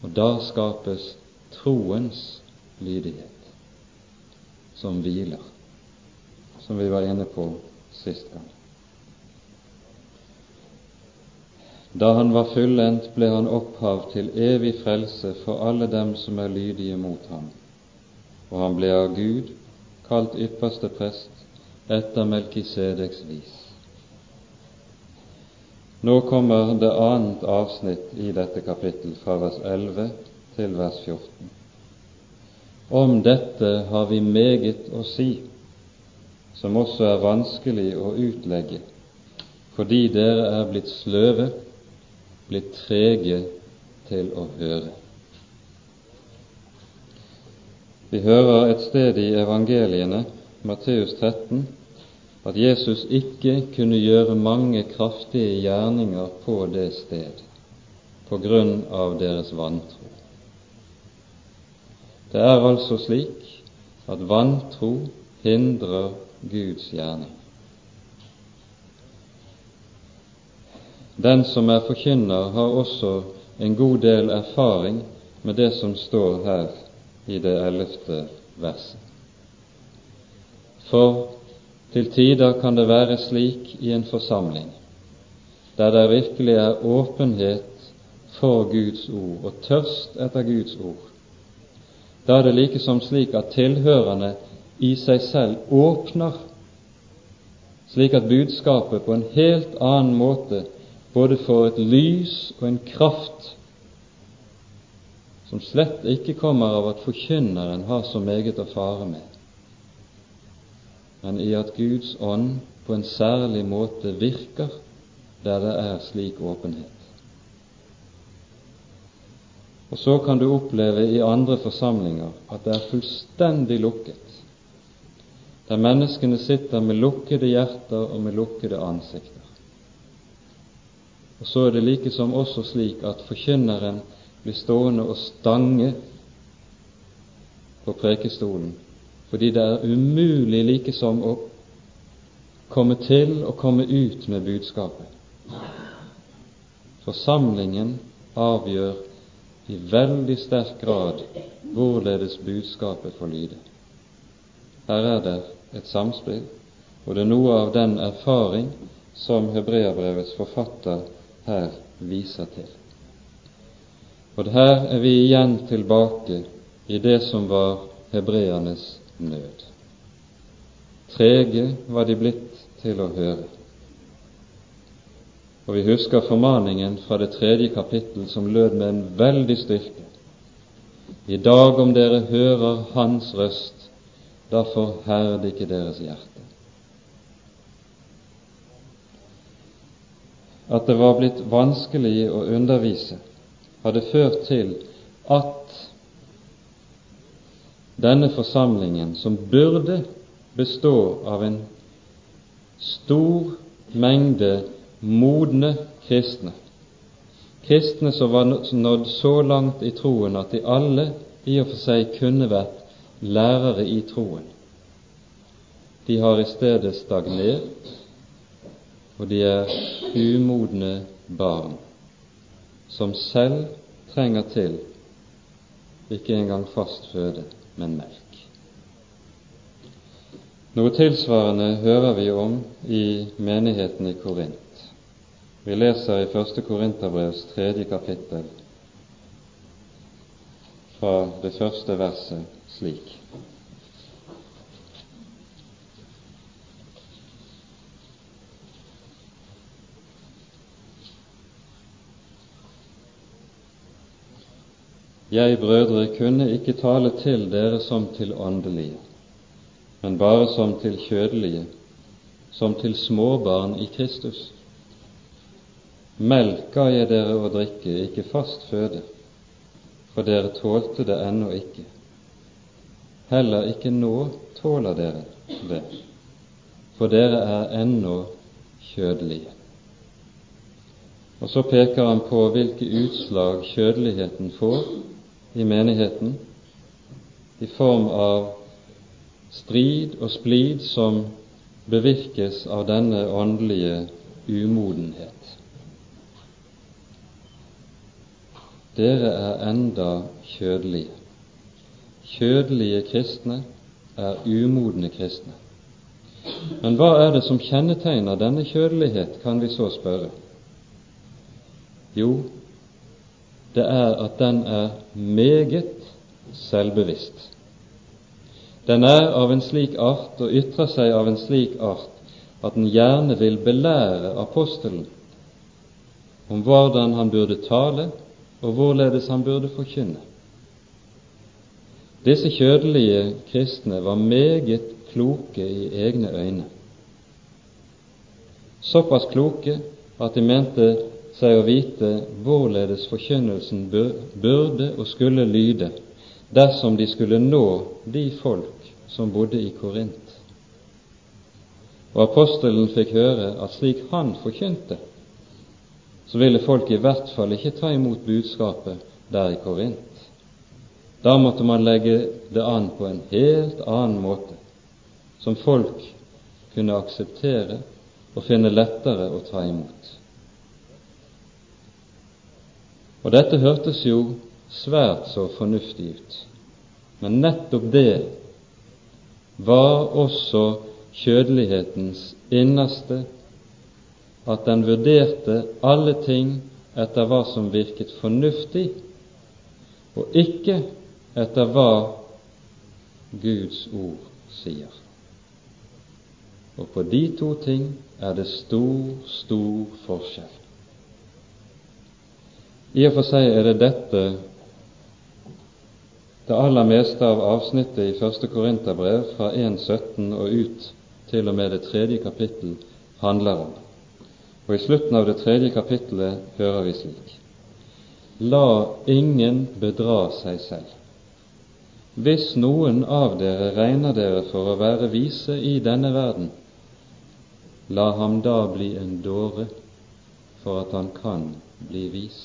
og da skapes troens lydighet som hviler, som vi var inne på sist gang. Da han var fullendt, ble han opphav til evig frelse for alle dem som er lydige mot ham, og han ble av Gud kalt ypperste prest etter Melkisedeks vis. Nå kommer det annet avsnitt i dette kapittel, fra vers 11 til vers 14. Om dette har vi meget å si, som også er vanskelig å utlegge, fordi dere er blitt sløve, blitt trege til å høre. Vi hører et sted i evangeliene, Matteus 13, at Jesus ikke kunne gjøre mange kraftige gjerninger på det sted på grunn av deres vantro. Det er altså slik at vantro hindrer Guds gjerning. Den som er forkynner, har også en god del erfaring med det som står her i det ellevte verset. For til tider kan det være slik i en forsamling der det virkelig er åpenhet for Guds ord og tørst etter Guds ord, da er det like som slik at tilhørerne i seg selv åpner, slik at budskapet på en helt annen måte både får et lys og en kraft som slett ikke kommer av at forkynneren har så meget å fare med, men i at Guds ånd på en særlig måte virker der det er slik åpenhet. Og så kan du oppleve i andre forsamlinger at det er fullstendig lukket, der menneskene sitter med lukkede hjerter og med lukkede ansikter. Og så er det likesom også slik at forkynneren blir stående og stange på prekestolen, fordi det er umulig likesom å komme til og komme ut med budskapet. Forsamlingen avgjør i veldig sterk grad hvorledes budskapet får lyde. Her er det et samspill, og det er noe av den erfaring som Hebreabrevets forfatter her viser til. Og her er vi igjen tilbake i det som var hebreernes nød. Trege var de blitt til å høre. Og vi husker formaningen fra det tredje kapittel som lød med en veldig styrke. I dag om dere hører Hans røst, da forherd ikke deres hjerte. At det var blitt vanskelig å undervise, hadde ført til at denne forsamlingen, som burde bestå av en stor mengde modne kristne, kristne som var nådd så langt i troen at de alle i og for seg kunne vært lærere i troen. De har i stedet stagnert, og de er umodne barn som selv trenger til ikke engang fast føde, men melk. Noe tilsvarende hører vi om i menigheten i Korint. Vi leser i første Korinterbrevs tredje kapittel fra det første verset slik. Jeg, brødre, kunne ikke tale til dere som til åndelige, men bare som til kjødelige, som til småbarn i Kristus. Melk ga jeg dere å drikke, ikke fast føde, for dere tålte det ennå ikke. Heller ikke nå tåler dere det, for dere er ennå kjødelige. Og så peker han på hvilke utslag kjødeligheten får i menigheten i form av strid og splid som bevirkes av denne åndelige umodenhet. Dere er enda kjødelige. Kjødelige kristne er umodne kristne. Men hva er det som kjennetegner denne kjødelighet, kan vi så spørre. Jo, det er at den er meget selvbevisst. Den er av en slik art og ytrer seg av en slik art at den gjerne vil belære apostelen om hvordan han burde tale, og hvorledes han burde forkynne. Disse kjødelige kristne var meget kloke i egne øyne. Såpass kloke at de mente seg å vite hvorledes forkynnelsen burde og skulle lyde dersom de skulle nå de folk som bodde i Korint. Og apostelen fikk høre at slik han forkynte, så ville folk i hvert fall ikke ta imot budskapet der i Korint. Da måtte man legge det an på en helt annen måte, som folk kunne akseptere og finne lettere å ta imot. Og dette hørtes jo svært så fornuftig ut. Men nettopp det var også kjødelighetens innerste, at den vurderte alle ting etter hva som virket fornuftig, og ikke etter hva Guds ord sier. Og på de to ting er det stor, stor forskjell. I og for seg er det dette det aller meste av avsnittet i første Korinterbrev fra 1.17 og ut til og med det tredje kapittel handler om. Og i slutten av det tredje kapittelet hører vi slik:" La ingen bedra seg selv. Hvis noen av dere regner dere for å være vise i denne verden, la ham da bli en dåre for at han kan bli vis.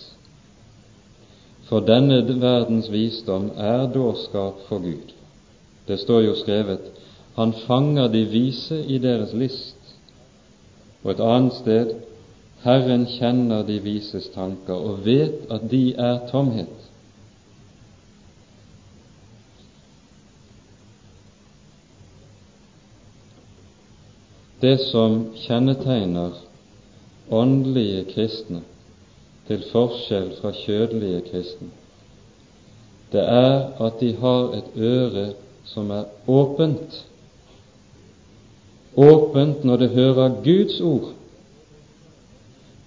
For denne verdens visdom er dårskap for Gud. Det står jo skrevet Han fanger de vise i deres list. Og et annet sted Herren kjenner de vises tanker og vet at de er tomhet. Det som kjennetegner åndelige kristne, til forskjell fra kjødelige kristne, det er at de har et øre som er åpent. Åpent når det hører Guds ord.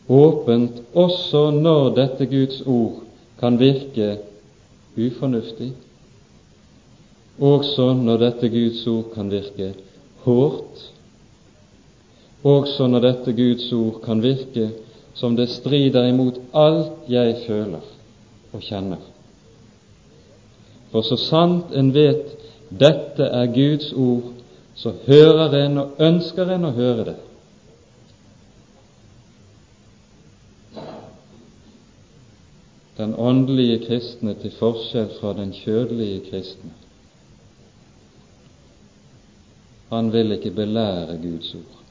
Åpent også når dette Guds ord kan virke ufornuftig, også når dette Guds ord kan virke hårdt, også når dette Guds ord kan virke som det strider imot alt jeg føler og kjenner. For så sant en vet dette er Guds ord, så hører en og ønsker en å høre det. Den åndelige kristne til forskjell fra den kjødelige kristne. Han vil ikke belære Guds ord.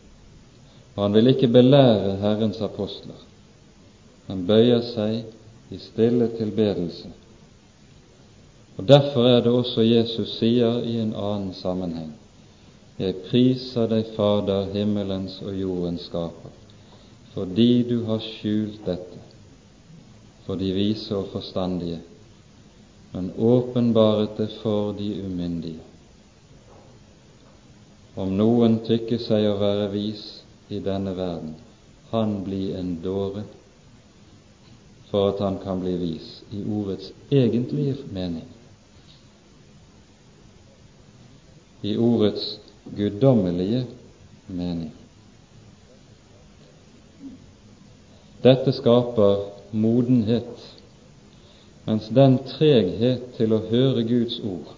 Og han vil ikke belære Herrens apostler. Han bøyer seg i stille tilbedelse. Og Derfor er det også Jesus sier i en annen sammenheng Jeg priser deg, Fader, himmelens og jordens skaper, fordi du har skjult dette for de vise og forstandige, men åpenbaret det for de umyndige. Om noen tykker seg å være vis i denne verden, han blir en dåre for at han kan bli vis i ordets egentlige mening. I ordets guddommelige mening. Dette skaper modenhet, mens den treghet til å høre Guds ord,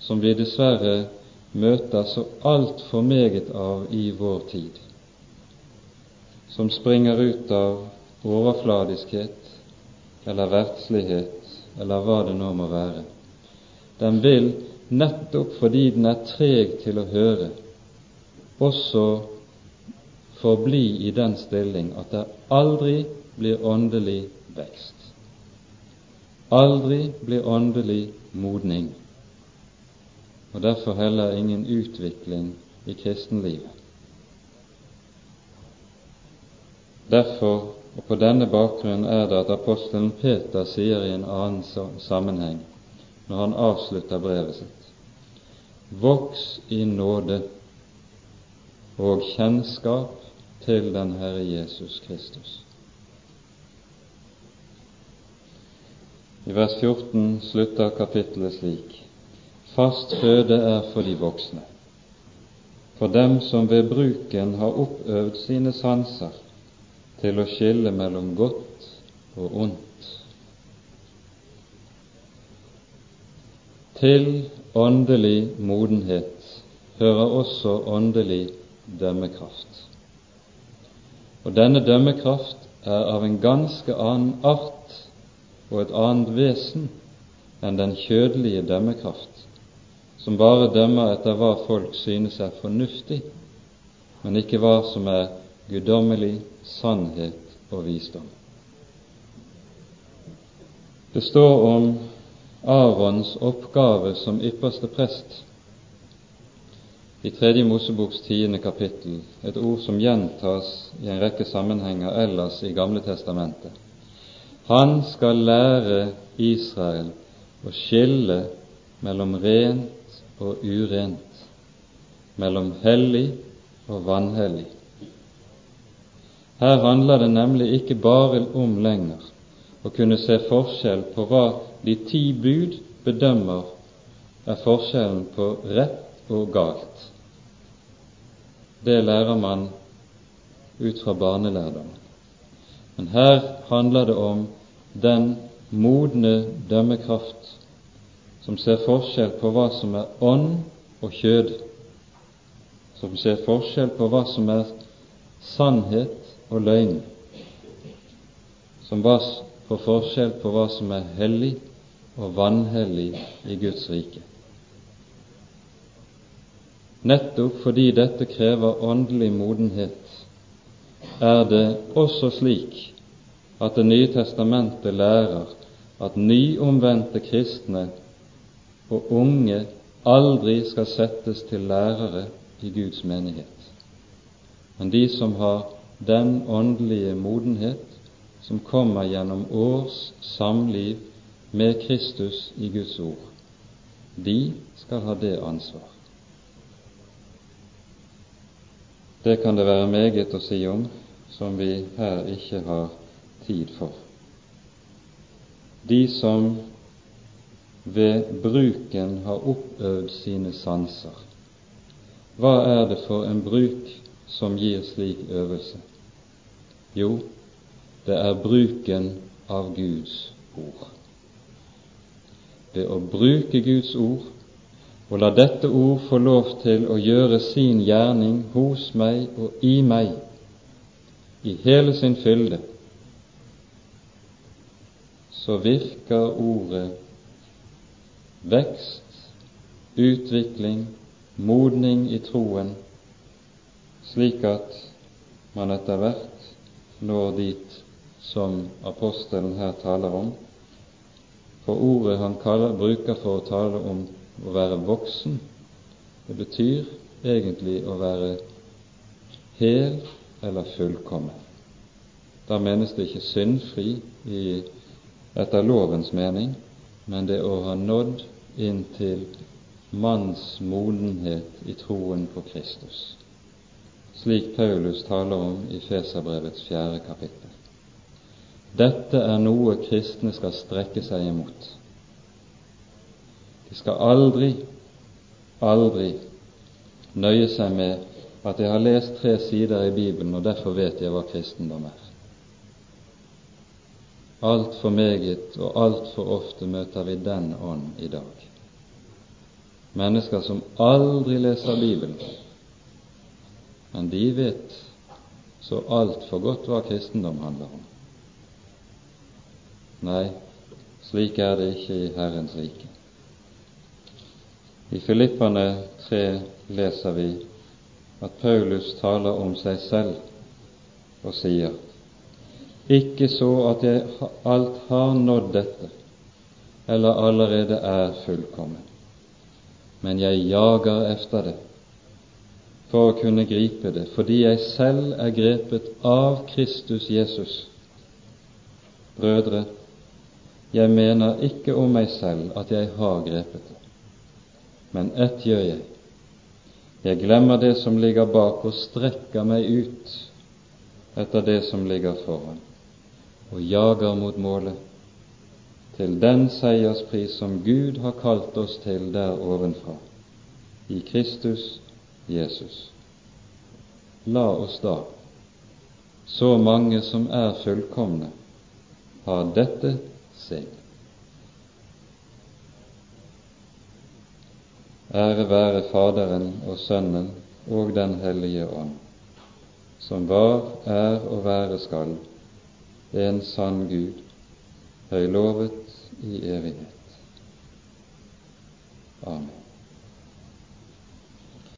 som vi dessverre møter så altfor meget av i vår tid, som springer ut av overfladiskhet eller verdslighet eller hva det nå må være, den vil nettopp fordi den er treg til å høre, også forbli i den stilling at det aldri blir åndelig vekst. Aldri blir åndelig modning, og derfor heller ingen utvikling i kristenlivet. Derfor og på denne bakgrunn er det at apostelen Peter sier i en annen sammenheng når han avslutter brevet sitt. Voks i nåde og kjennskap til den Herre Jesus Kristus. I vers 14 slutter kapittelet slik.: Fast føde er for de voksne, for dem som ved bruken har oppøvd sine sanser til å skille mellom godt og ondt. Til åndelig modenhet hører også åndelig dømmekraft. Og denne dømmekraft er av en ganske annen art og et annet vesen enn den kjødelige dømmekraft, som bare dømmer etter hva folk synes er fornuftig, men ikke hva som er guddommelig sannhet og visdom. Det står om Arons oppgave som ypperste prest i Tredje Moseboks tiende kapittel, et ord som gjentas i en rekke sammenhenger ellers i Gamle testamentet. Han skal lære Israel å skille mellom rent og urent, mellom hellig og vanhellig. Her handler det nemlig ikke bare om lenger å kunne se forskjell på hva de ti bud bedømmer er forskjellen på rett og galt. Det lærer man ut fra barnelærdommen. Men her handler det om den modne dømmekraft som ser forskjell på hva som er ånd og kjød, som ser forskjell på hva som er sannhet og løgn, som får forskjell på hva som er hellig og vanhellig i Guds rike. Nettopp fordi dette krever åndelig modenhet, er det også slik at Det nye testamentet lærer at nyomvendte kristne og unge aldri skal settes til lærere i Guds menighet. Men de som har den åndelige modenhet som kommer gjennom års samliv med Kristus i Guds ord. De skal ha det ansvar. Det kan det være meget å si om som vi her ikke har tid for. De som ved bruken har oppøvd sine sanser. Hva er det for en bruk som gir slik øvelse? Jo, det er bruken av Guds ord ved å bruke Guds ord og la dette ord få lov til å gjøre sin gjerning hos meg og i meg i hele sin fylde, så virker ordet vekst, utvikling, modning i troen, slik at man etter hvert når dit som apostelen her taler om, for ordet han kaller, bruker for å tale om å være voksen, det betyr egentlig å være hel eller fullkommen. Da menes det ikke syndfri i, etter lovens mening, men det å ha nådd inn til manns modenhet i troen på Kristus, slik Paulus taler om i Feserbrevets fjerde kapittel. Dette er noe kristne skal strekke seg imot. De skal aldri, aldri nøye seg med at jeg har lest tre sider i Bibelen, og derfor vet jeg hva kristendom er. Altfor meget og altfor ofte møter vi den ånd i dag. Mennesker som aldri leser Bibelen, men de vet så altfor godt hva kristendom handler om. Nei, slik er det ikke i Herrens rike. I Filippane 3 leser vi at Paulus taler om seg selv og sier ikke så at jeg alt har nådd dette, eller allerede er fullkommen, men jeg jager efter det for å kunne gripe det, fordi jeg selv er grepet av Kristus Jesus. Brødre, jeg mener ikke om meg selv at jeg har grepet det, men ett gjør jeg. Jeg glemmer det som ligger bak, og strekker meg ut etter det som ligger foran og jager mot målet, til den seierspris som Gud har kalt oss til der ovenfra, i Kristus Jesus. La oss da, så mange som er fullkomne, ha dette sinn. Ære være Faderen og Sønnen og Den hellige ånd, som var, er og være skal, en sann Gud, høylovet i evighet. Amen.